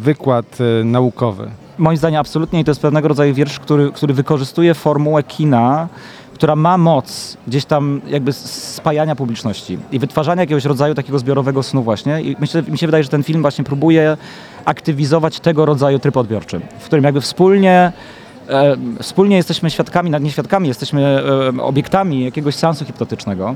wykład e, naukowy? moim zdaniem absolutnie i to jest pewnego rodzaju wiersz, który, który wykorzystuje formułę kina, która ma moc gdzieś tam jakby spajania publiczności i wytwarzania jakiegoś rodzaju takiego zbiorowego snu właśnie i myślę, mi się wydaje, że ten film właśnie próbuje aktywizować tego rodzaju tryb odbiorczy, w którym jakby wspólnie e, wspólnie jesteśmy świadkami, nie świadkami, jesteśmy e, obiektami jakiegoś seansu hipnotycznego.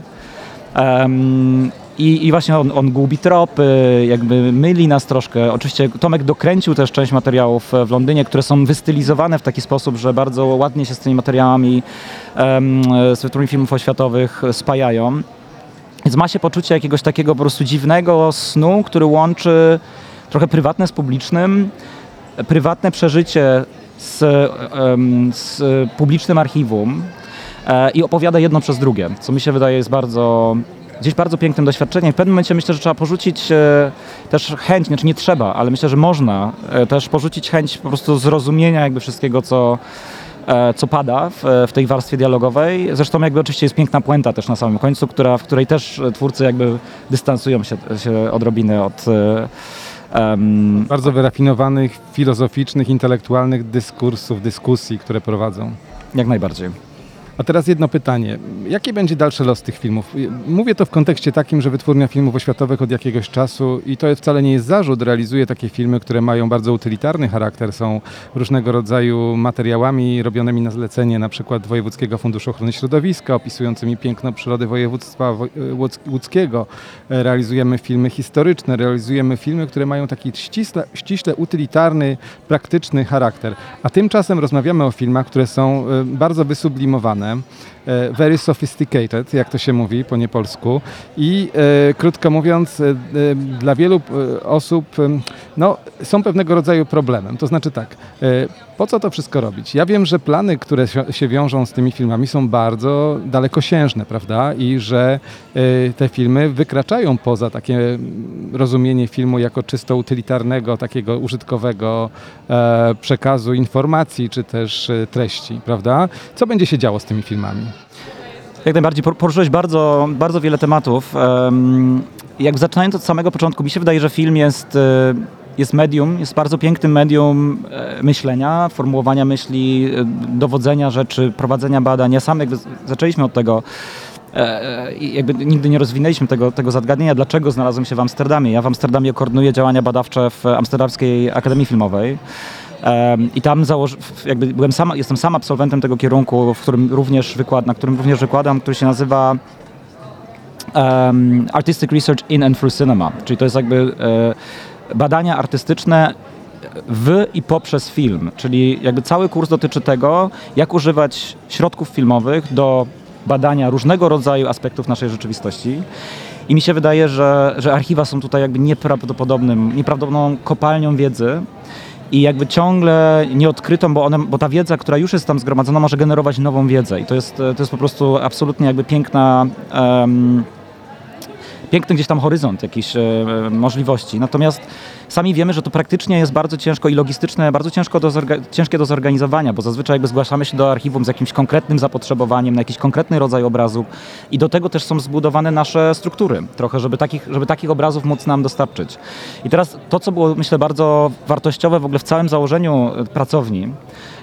Em, i, I właśnie on, on gubi tropy, jakby myli nas troszkę. Oczywiście Tomek dokręcił też część materiałów e, w Londynie, które są wystylizowane w taki sposób, że bardzo ładnie się z tymi materiałami em, z tytułami filmów oświatowych spajają. Więc ma się poczucie jakiegoś takiego po prostu dziwnego snu, który łączy trochę prywatne z publicznym, prywatne przeżycie z, em, z publicznym archiwum i opowiada jedno przez drugie, co mi się wydaje jest bardzo, gdzieś bardzo pięknym doświadczeniem. W pewnym momencie myślę, że trzeba porzucić e, też chęć, znaczy nie trzeba, ale myślę, że można e, też porzucić chęć po prostu zrozumienia jakby wszystkiego, co, e, co pada w, w tej warstwie dialogowej. Zresztą jakby oczywiście jest piękna puenta też na samym końcu, która, w której też e, twórcy jakby dystansują się, się odrobinę od e, em, Bardzo wyrafinowanych, filozoficznych, intelektualnych dyskursów, dyskusji, które prowadzą. jak najbardziej. A teraz jedno pytanie. Jaki będzie dalszy los tych filmów? Mówię to w kontekście takim, że Wytwórnia Filmów Oświatowych od jakiegoś czasu, i to wcale nie jest zarzut, realizuje takie filmy, które mają bardzo utylitarny charakter, są różnego rodzaju materiałami robionymi na zlecenie na przykład Wojewódzkiego Funduszu Ochrony Środowiska, opisującymi piękno przyrody województwa wo- łódz- łódzkiego. Realizujemy filmy historyczne, realizujemy filmy, które mają taki ściśle, ściśle utylitarny, praktyczny charakter. A tymczasem rozmawiamy o filmach, które są e, bardzo wysublimowane, e, very sophisticated, jak to się mówi po niepolsku. I e, krótko mówiąc, e, e, dla wielu e, osób e, no, są pewnego rodzaju problemem. To znaczy tak, e, po co to wszystko robić? Ja wiem, że plany, które się- wiążą z tymi filmami są bardzo dalekosiężne, prawda? I że e, te filmy wykraczają poza takie rozumienie filmu jako czysto utylitarnego, takiego użytkowego e, przekazu informacji czy też e, treści, prawda? Co będzie się działo z tymi filmami? Jak najbardziej, por- poruszyłeś bardzo, bardzo wiele tematów. Em, Jak zaczynając od samego początku, mi się wydaje, że film jest, e, jest medium, jest bardzo pięknym medium e, myślenia, formułowania myśli, e, dowodzenia rzeczy, prowadzenia badań. Ja sam jakby zaczęliśmy od tego, i jakby nigdy nie rozwinęliśmy tego, tego zagadnienia, dlaczego znalazłem się w Amsterdamie. Ja w Amsterdamie koordynuję działania badawcze w Amsterdamskiej Akademii Filmowej. I tam jakby byłem jestem sam absolwentem tego kierunku, w którym również wykład, na którym również wykładam, który się nazywa em, Artistic Research in and through Cinema. Czyli to jest jakby e, badania artystyczne w i poprzez film. Czyli jakby cały kurs dotyczy tego, jak używać środków filmowych do badania różnego rodzaju aspektów naszej rzeczywistości. I mi się wydaje, że, że archiwa są tutaj jakby nieprawdopodobnym, nieprawdopodobną kopalnią wiedzy i jakby ciągle nieodkrytą, bo, one, bo ta wiedza, która już jest tam zgromadzona, może generować nową wiedzę i to jest, to jest po prostu absolutnie jakby piękna, em, piękny gdzieś tam horyzont jakichś e, możliwości. Natomiast sami wiemy, że to praktycznie jest bardzo ciężko i logistyczne, bardzo ciężko do ciężkie do zorganizowania, bo zazwyczaj jakby zgłaszamy się do archiwum z jakimś konkretnym zapotrzebowaniem na jakiś konkretny rodzaj obrazu i do tego też są zbudowane nasze struktury trochę, żeby takich, żeby takich obrazów móc nam dostarczyć. I teraz to, co było myślę bardzo wartościowe w ogóle w całym założeniu e, pracowni,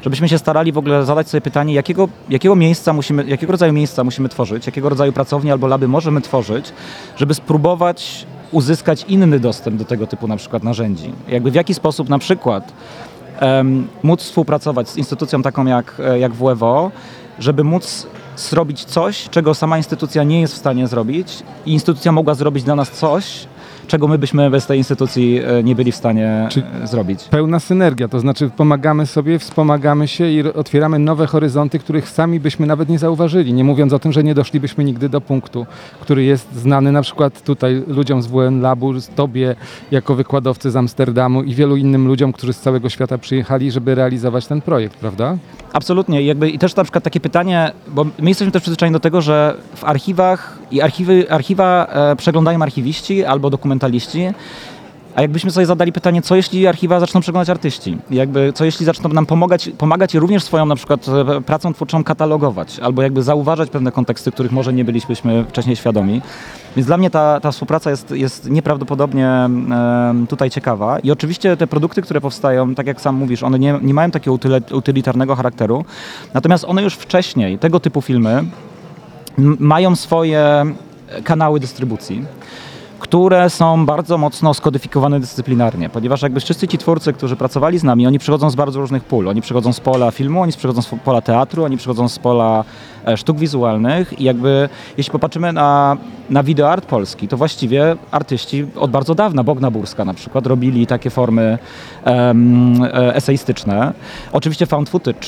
żebyśmy się starali w ogóle zadać sobie pytanie, jakiego, jakiego miejsca musimy, jakiego rodzaju miejsca musimy tworzyć, jakiego rodzaju pracowni albo laby możemy tworzyć, żeby spróbować uzyskać inny dostęp do tego typu na przykład narzędzi. Jakby w jaki sposób na przykład em, móc współpracować z instytucją taką jak, e, jak WFO, żeby móc zrobić coś, czego sama instytucja nie jest w stanie zrobić i instytucja mogła zrobić dla nas coś, czego my byśmy bez tej instytucji e, nie byli w stanie e, zrobić. Pełna synergia, to znaczy pomagamy sobie, wspomagamy się i otwieramy nowe horyzonty, których sami byśmy nawet nie zauważyli. Nie mówiąc o tym, że nie doszlibyśmy nigdy do punktu, który jest znany na przykład tutaj ludziom z WN Labu, z Tobie jako wykładowcy z Amsterdamu i wielu innym ludziom, którzy z całego świata przyjechali, żeby realizować ten projekt, prawda? Absolutnie. Jakby, I też na przykład takie pytanie, bo my jesteśmy też przyzwyczajeni do tego, że w archiwach i archiwy, archiwa e, przeglądają archiwiści albo dokumentaliści, a jakbyśmy sobie zadali pytanie, co jeśli archiwa zaczną przeglądać artyści? Jakby, co jeśli zaczną nam pomagać, pomagać i również swoją na przykład e, pracą twórczą katalogować, albo jakby zauważać pewne konteksty, których może nie byliśmy wcześniej świadomi. Więc dla mnie ta, ta współpraca jest, jest nieprawdopodobnie em, tutaj ciekawa. I oczywiście te produkty, które powstają, tak jak sam mówisz, one nie, nie mają takiego utylitarnego charakteru. Natomiast one już wcześniej, tego typu filmy, mają swoje kanały dystrybucji które są bardzo mocno skodyfikowane dyscyplinarnie, ponieważ jakby wszyscy ci twórcy, którzy pracowali z nami, oni przychodzą z bardzo różnych pól. Oni przychodzą z pola filmu, oni przychodzą z pola teatru, oni przychodzą z pola e, sztuk wizualnych i jakby jeśli popatrzymy na, na wideoart polski, to właściwie artyści od bardzo dawna, Bogna Burska na przykład, robili takie formy e, eseistyczne. Oczywiście found footage,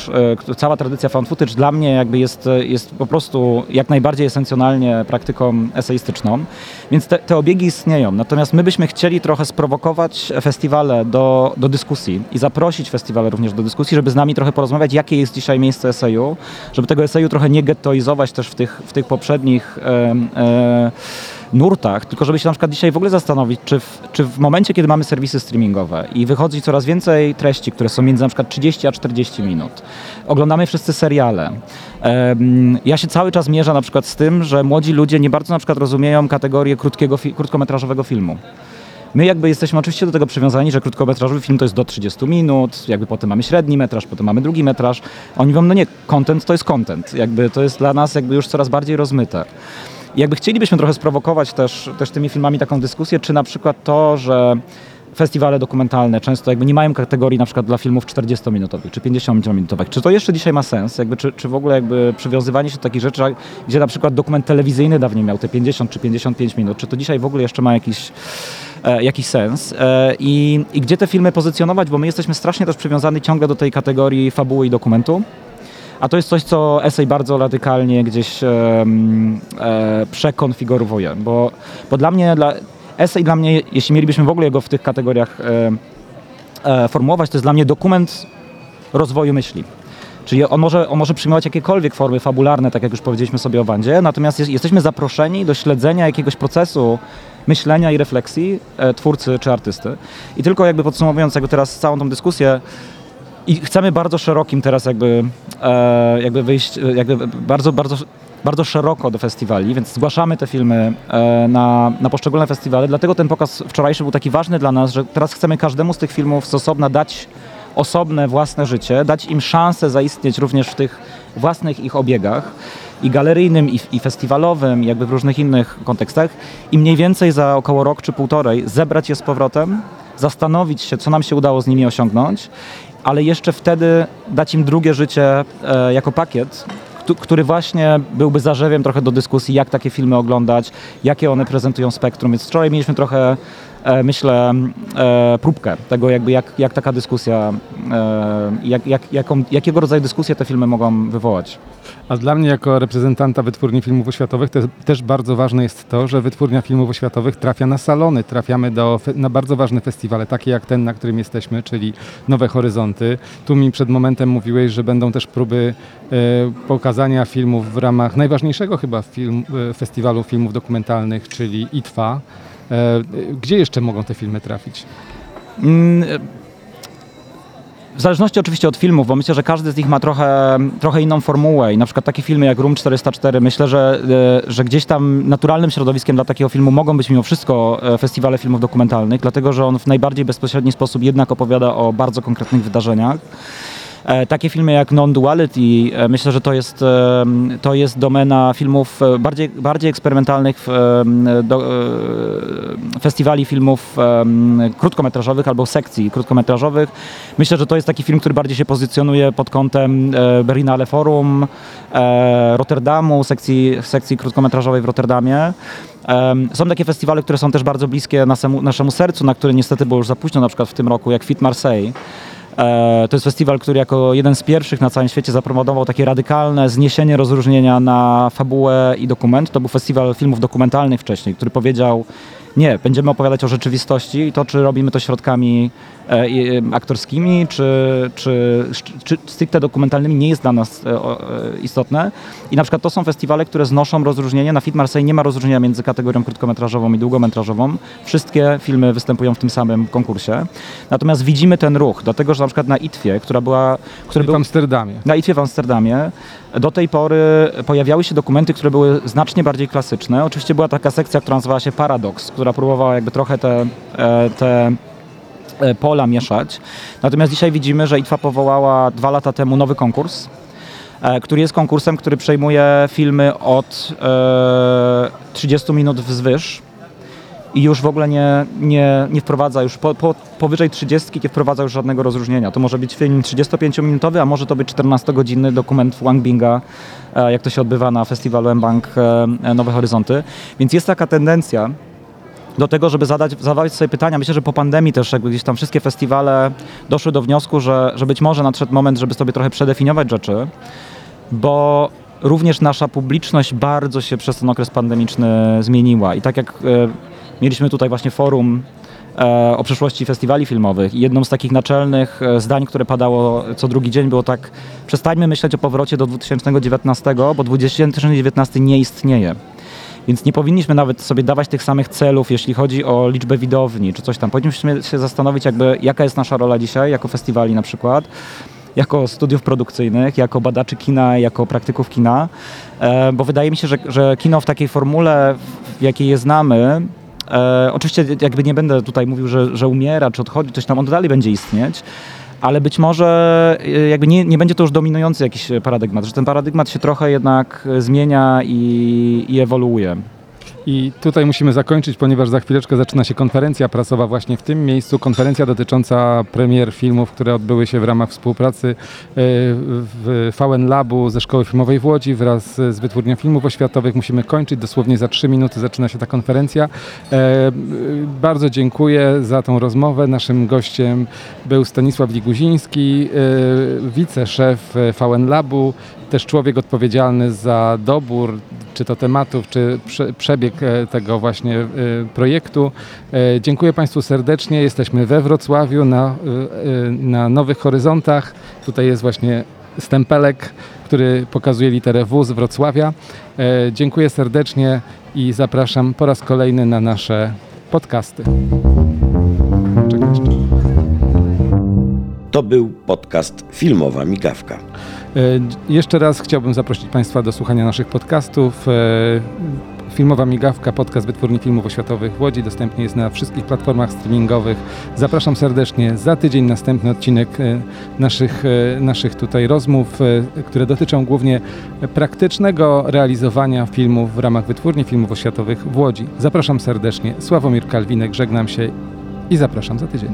e, cała tradycja found footage dla mnie jakby jest, jest po prostu jak najbardziej esencjonalnie praktyką eseistyczną, więc te, te obiegi istnieją. Natomiast my byśmy chcieli trochę sprowokować festiwale do, do dyskusji i zaprosić festiwale również do dyskusji, żeby z nami trochę porozmawiać, jakie jest dzisiaj miejsce eseju, żeby tego eseju trochę nie gettoizować też w tych, w tych poprzednich nurtach, tylko żeby się na przykład dzisiaj w ogóle zastanowić, czy w, czy w momencie, kiedy mamy serwisy streamingowe i wychodzi coraz więcej treści, które są między na przykład 30 a 40 minut, oglądamy wszyscy seriale. Ja się cały czas mierzę na przykład z tym, że młodzi ludzie nie bardzo na przykład rozumieją kategorię krótkiego, krótkometrażowego filmu. My jakby jesteśmy oczywiście do tego przywiązani, że krótkometrażowy film to jest do 30 minut, jakby potem mamy średni metraż, potem mamy drugi metraż. Oni mówią, no nie, content to jest content, jakby to jest dla nas jakby już coraz bardziej rozmyte. I jakby chcielibyśmy trochę sprowokować też, też tymi filmami taką dyskusję, czy na przykład to, że festiwale dokumentalne często jakby nie mają kategorii na przykład dla filmów 40-minutowych czy 50-minutowych. Czy to jeszcze dzisiaj ma sens? Jakby, czy, czy w ogóle jakby przywiązywanie się do takich rzeczy, gdzie na przykład dokument telewizyjny dawniej miał te 50 czy 55 minut, czy to dzisiaj w ogóle jeszcze ma jakiś jakiś sens e, i, i gdzie te filmy pozycjonować, bo my jesteśmy strasznie też przywiązani ciągle do tej kategorii fabuły i dokumentu. A to jest coś, co esej bardzo radykalnie gdzieś em, e, przekonfigurowuje, bo, bo dla mnie, dla, esej dla mnie, jeśli mielibyśmy w ogóle go w tych kategoriach e, e, formułować, to jest dla mnie dokument rozwoju myśli. Czyli on może, on może przyjmować jakiekolwiek formy fabularne, tak jak już powiedzieliśmy sobie o Wandzie, natomiast jest, jesteśmy zaproszeni do śledzenia jakiegoś procesu myślenia i refleksji e, twórcy czy artysty. I tylko jakby podsumowując jakby teraz całą tą dyskusję, i chcemy bardzo szerokim teraz jakby, e, jakby wyjść, e, jakby bardzo, bardzo, bardzo szeroko do festiwali, więc zgłaszamy te filmy e, na, na poszczególne festiwale. Dlatego ten pokaz wczorajszy był taki ważny dla nas, że teraz chcemy każdemu z tych filmów z osobna dać osobne, własne życie, dać im szansę zaistnieć również w tych własnych ich obiegach i galeryjnym, i, i festiwalowym, jakby w różnych innych kontekstach i mniej więcej za około rok czy półtorej zebrać je z powrotem, zastanowić się, co nam się udało z nimi osiągnąć, ale jeszcze wtedy dać im drugie życie e, jako pakiet, któ- który właśnie byłby zarzewiem trochę do dyskusji, jak takie filmy oglądać, jakie one prezentują spektrum. Więc wczoraj mieliśmy trochę, myślę, e, próbkę tego, jakby jak, jak taka dyskusja, e, jak, jak, jaką, jakiego rodzaju dyskusje te filmy mogą wywołać. A dla mnie jako reprezentanta wytwórni filmów oświatowych te, też bardzo ważne jest to, że wytwórnia filmów oświatowych trafia na salony, trafiamy do, na bardzo ważne festiwale, takie jak ten, na którym jesteśmy, czyli Nowe Horyzonty. Tu mi przed momentem mówiłeś, że będą też próby e, pokazania filmów w ramach najważniejszego chyba film, e, festiwalu filmów dokumentalnych, czyli ITFA. E, gdzie jeszcze mogą te filmy trafić? Mm, e, W zależności oczywiście od filmów, bo myślę, że każdy z nich ma trochę, trochę inną formułę i na przykład takie filmy jak Room 404, myślę, że, e, że gdzieś tam naturalnym środowiskiem dla takiego filmu mogą być mimo wszystko festiwale filmów dokumentalnych, dlatego że on w najbardziej bezpośredni sposób jednak opowiada o bardzo konkretnych wydarzeniach. E, Takie filmy jak Non-Duality, e, myślę, że to jest, e, to jest domena filmów bardziej, bardziej eksperymentalnych do, festiwali filmów krótkometrażowych albo sekcji krótkometrażowych. Myślę, że to jest taki film, który bardziej się pozycjonuje pod kątem Berlinale Forum, Rotterdamu, sekcji, sekcji krótkometrażowej w Rotterdamie. Są takie festiwale, które są też bardzo bliskie naszemu, naszemu sercu, na które niestety było już za późno, na przykład w tym roku, jak Fit Marseille. E, To jest festiwal, który jako jeden z pierwszych na całym świecie zapromował takie radykalne zniesienie rozróżnienia na fabułę i dokument. To był festiwal filmów dokumentalnych wcześniej, który powiedział nie, będziemy opowiadać o rzeczywistości i to, czy robimy to środkami aktorskimi, czy, czy, czy stricte dokumentalnymi nie jest dla nas e, e, istotne. I na przykład to są festiwale, które znoszą rozróżnienie. Na Fit Marseille nie ma rozróżnienia między kategorią krótkometrażową i długometrażową. Wszystkie filmy występują w tym samym konkursie. Natomiast widzimy ten ruch, dlatego że na przykład na ITFie, która była... Który był, w Amsterdamie. na ITFie w Amsterdamie do tej pory pojawiały się dokumenty, które były znacznie bardziej klasyczne. Oczywiście była taka sekcja, która nazywała się Paradox, która próbowała jakby trochę te, e, te e, pola mieszać. Natomiast dzisiaj widzimy, że ITFA powołała dwa lata temu nowy konkurs, e, który jest konkursem, który przejmuje filmy od e, 30 minut wzwyż i już w ogóle nie, nie, nie wprowadza już po, po, powyżej 30 nie wprowadza już żadnego rozróżnienia. To może być film 35-minutowy, a może to być 14-godzinny dokument Wang Binga, e, jak to się odbywa na festiwalu Mbank e, Nowe Horyzonty. Więc jest taka tendencja do tego, żeby zadać, zadawać sobie pytania. Myślę, że po pandemii też jakby gdzieś tam wszystkie festiwale doszły do wniosku, że, że być może nadszedł moment, żeby sobie trochę przedefiniować rzeczy, bo również nasza publiczność bardzo się przez ten okres pandemiczny zmieniła. I tak jak e, mieliśmy tutaj właśnie forum e, o przyszłości festiwali filmowych i jedną z takich naczelnych e, zdań, które padało co drugi dzień było tak przestańmy myśleć o powrocie do 2019, bo 2019 nie istnieje. Więc nie powinniśmy nawet sobie dawać tych samych celów, jeśli chodzi o liczbę widowni czy coś tam. Powinniśmy się zastanowić, jakby, jaka jest nasza rola dzisiaj, jako festiwali na przykład, jako studiów produkcyjnych, jako badaczy kina, jako praktyków kina, e, bo wydaje mi się, że, że kino w takiej formule, w jakiej je znamy, E, oczywiście jakby nie będę tutaj mówił, że, że umiera, czy odchodzi, coś tam, on dalej będzie istnieć, ale być może e, jakby nie, nie będzie to już dominujący jakiś paradygmat, że ten paradygmat się trochę jednak zmienia i, i ewoluuje. I tutaj musimy zakończyć, ponieważ za chwileczkę zaczyna się konferencja prasowa właśnie w tym miejscu. Konferencja dotycząca premier filmów, które odbyły się w ramach współpracy e, w VN Labu ze Szkoły Filmowej w Łodzi wraz z Wytwórnią Filmów Oświatowych. Musimy kończyć, dosłownie za trzy minuty zaczyna się ta konferencja. E, Bardzo dziękuję za tą rozmowę. Naszym gościem był Stanisław Liguziński, e, wiceszef VN Labu, też człowiek odpowiedzialny za dobór, czy to tematów, czy prze, przebieg e, tego właśnie e, projektu. E, Dziękuję Państwu serdecznie. Jesteśmy we Wrocławiu na, na Nowych Horyzontach. Tutaj jest właśnie stempelek, który pokazuje literę W z Wrocławia. Dziękuję serdecznie i zapraszam po raz kolejny na nasze podcasty. To był podcast Filmowa Migawka. E, Jeszcze raz chciałbym zaprosić Państwa do słuchania naszych podcastów. E, Filmowa Migawka, podcast Wytwórni Filmów Oświatowych w Łodzi, dostępny jest na wszystkich platformach streamingowych. Zapraszam serdecznie. Za tydzień następny odcinek e, naszych, naszych tutaj rozmów, które dotyczą głównie praktycznego realizowania filmów w ramach Wytwórni Filmów Oświatowych w Łodzi. Zapraszam serdecznie. Sławomir Kalwinek, żegnam się i zapraszam za tydzień.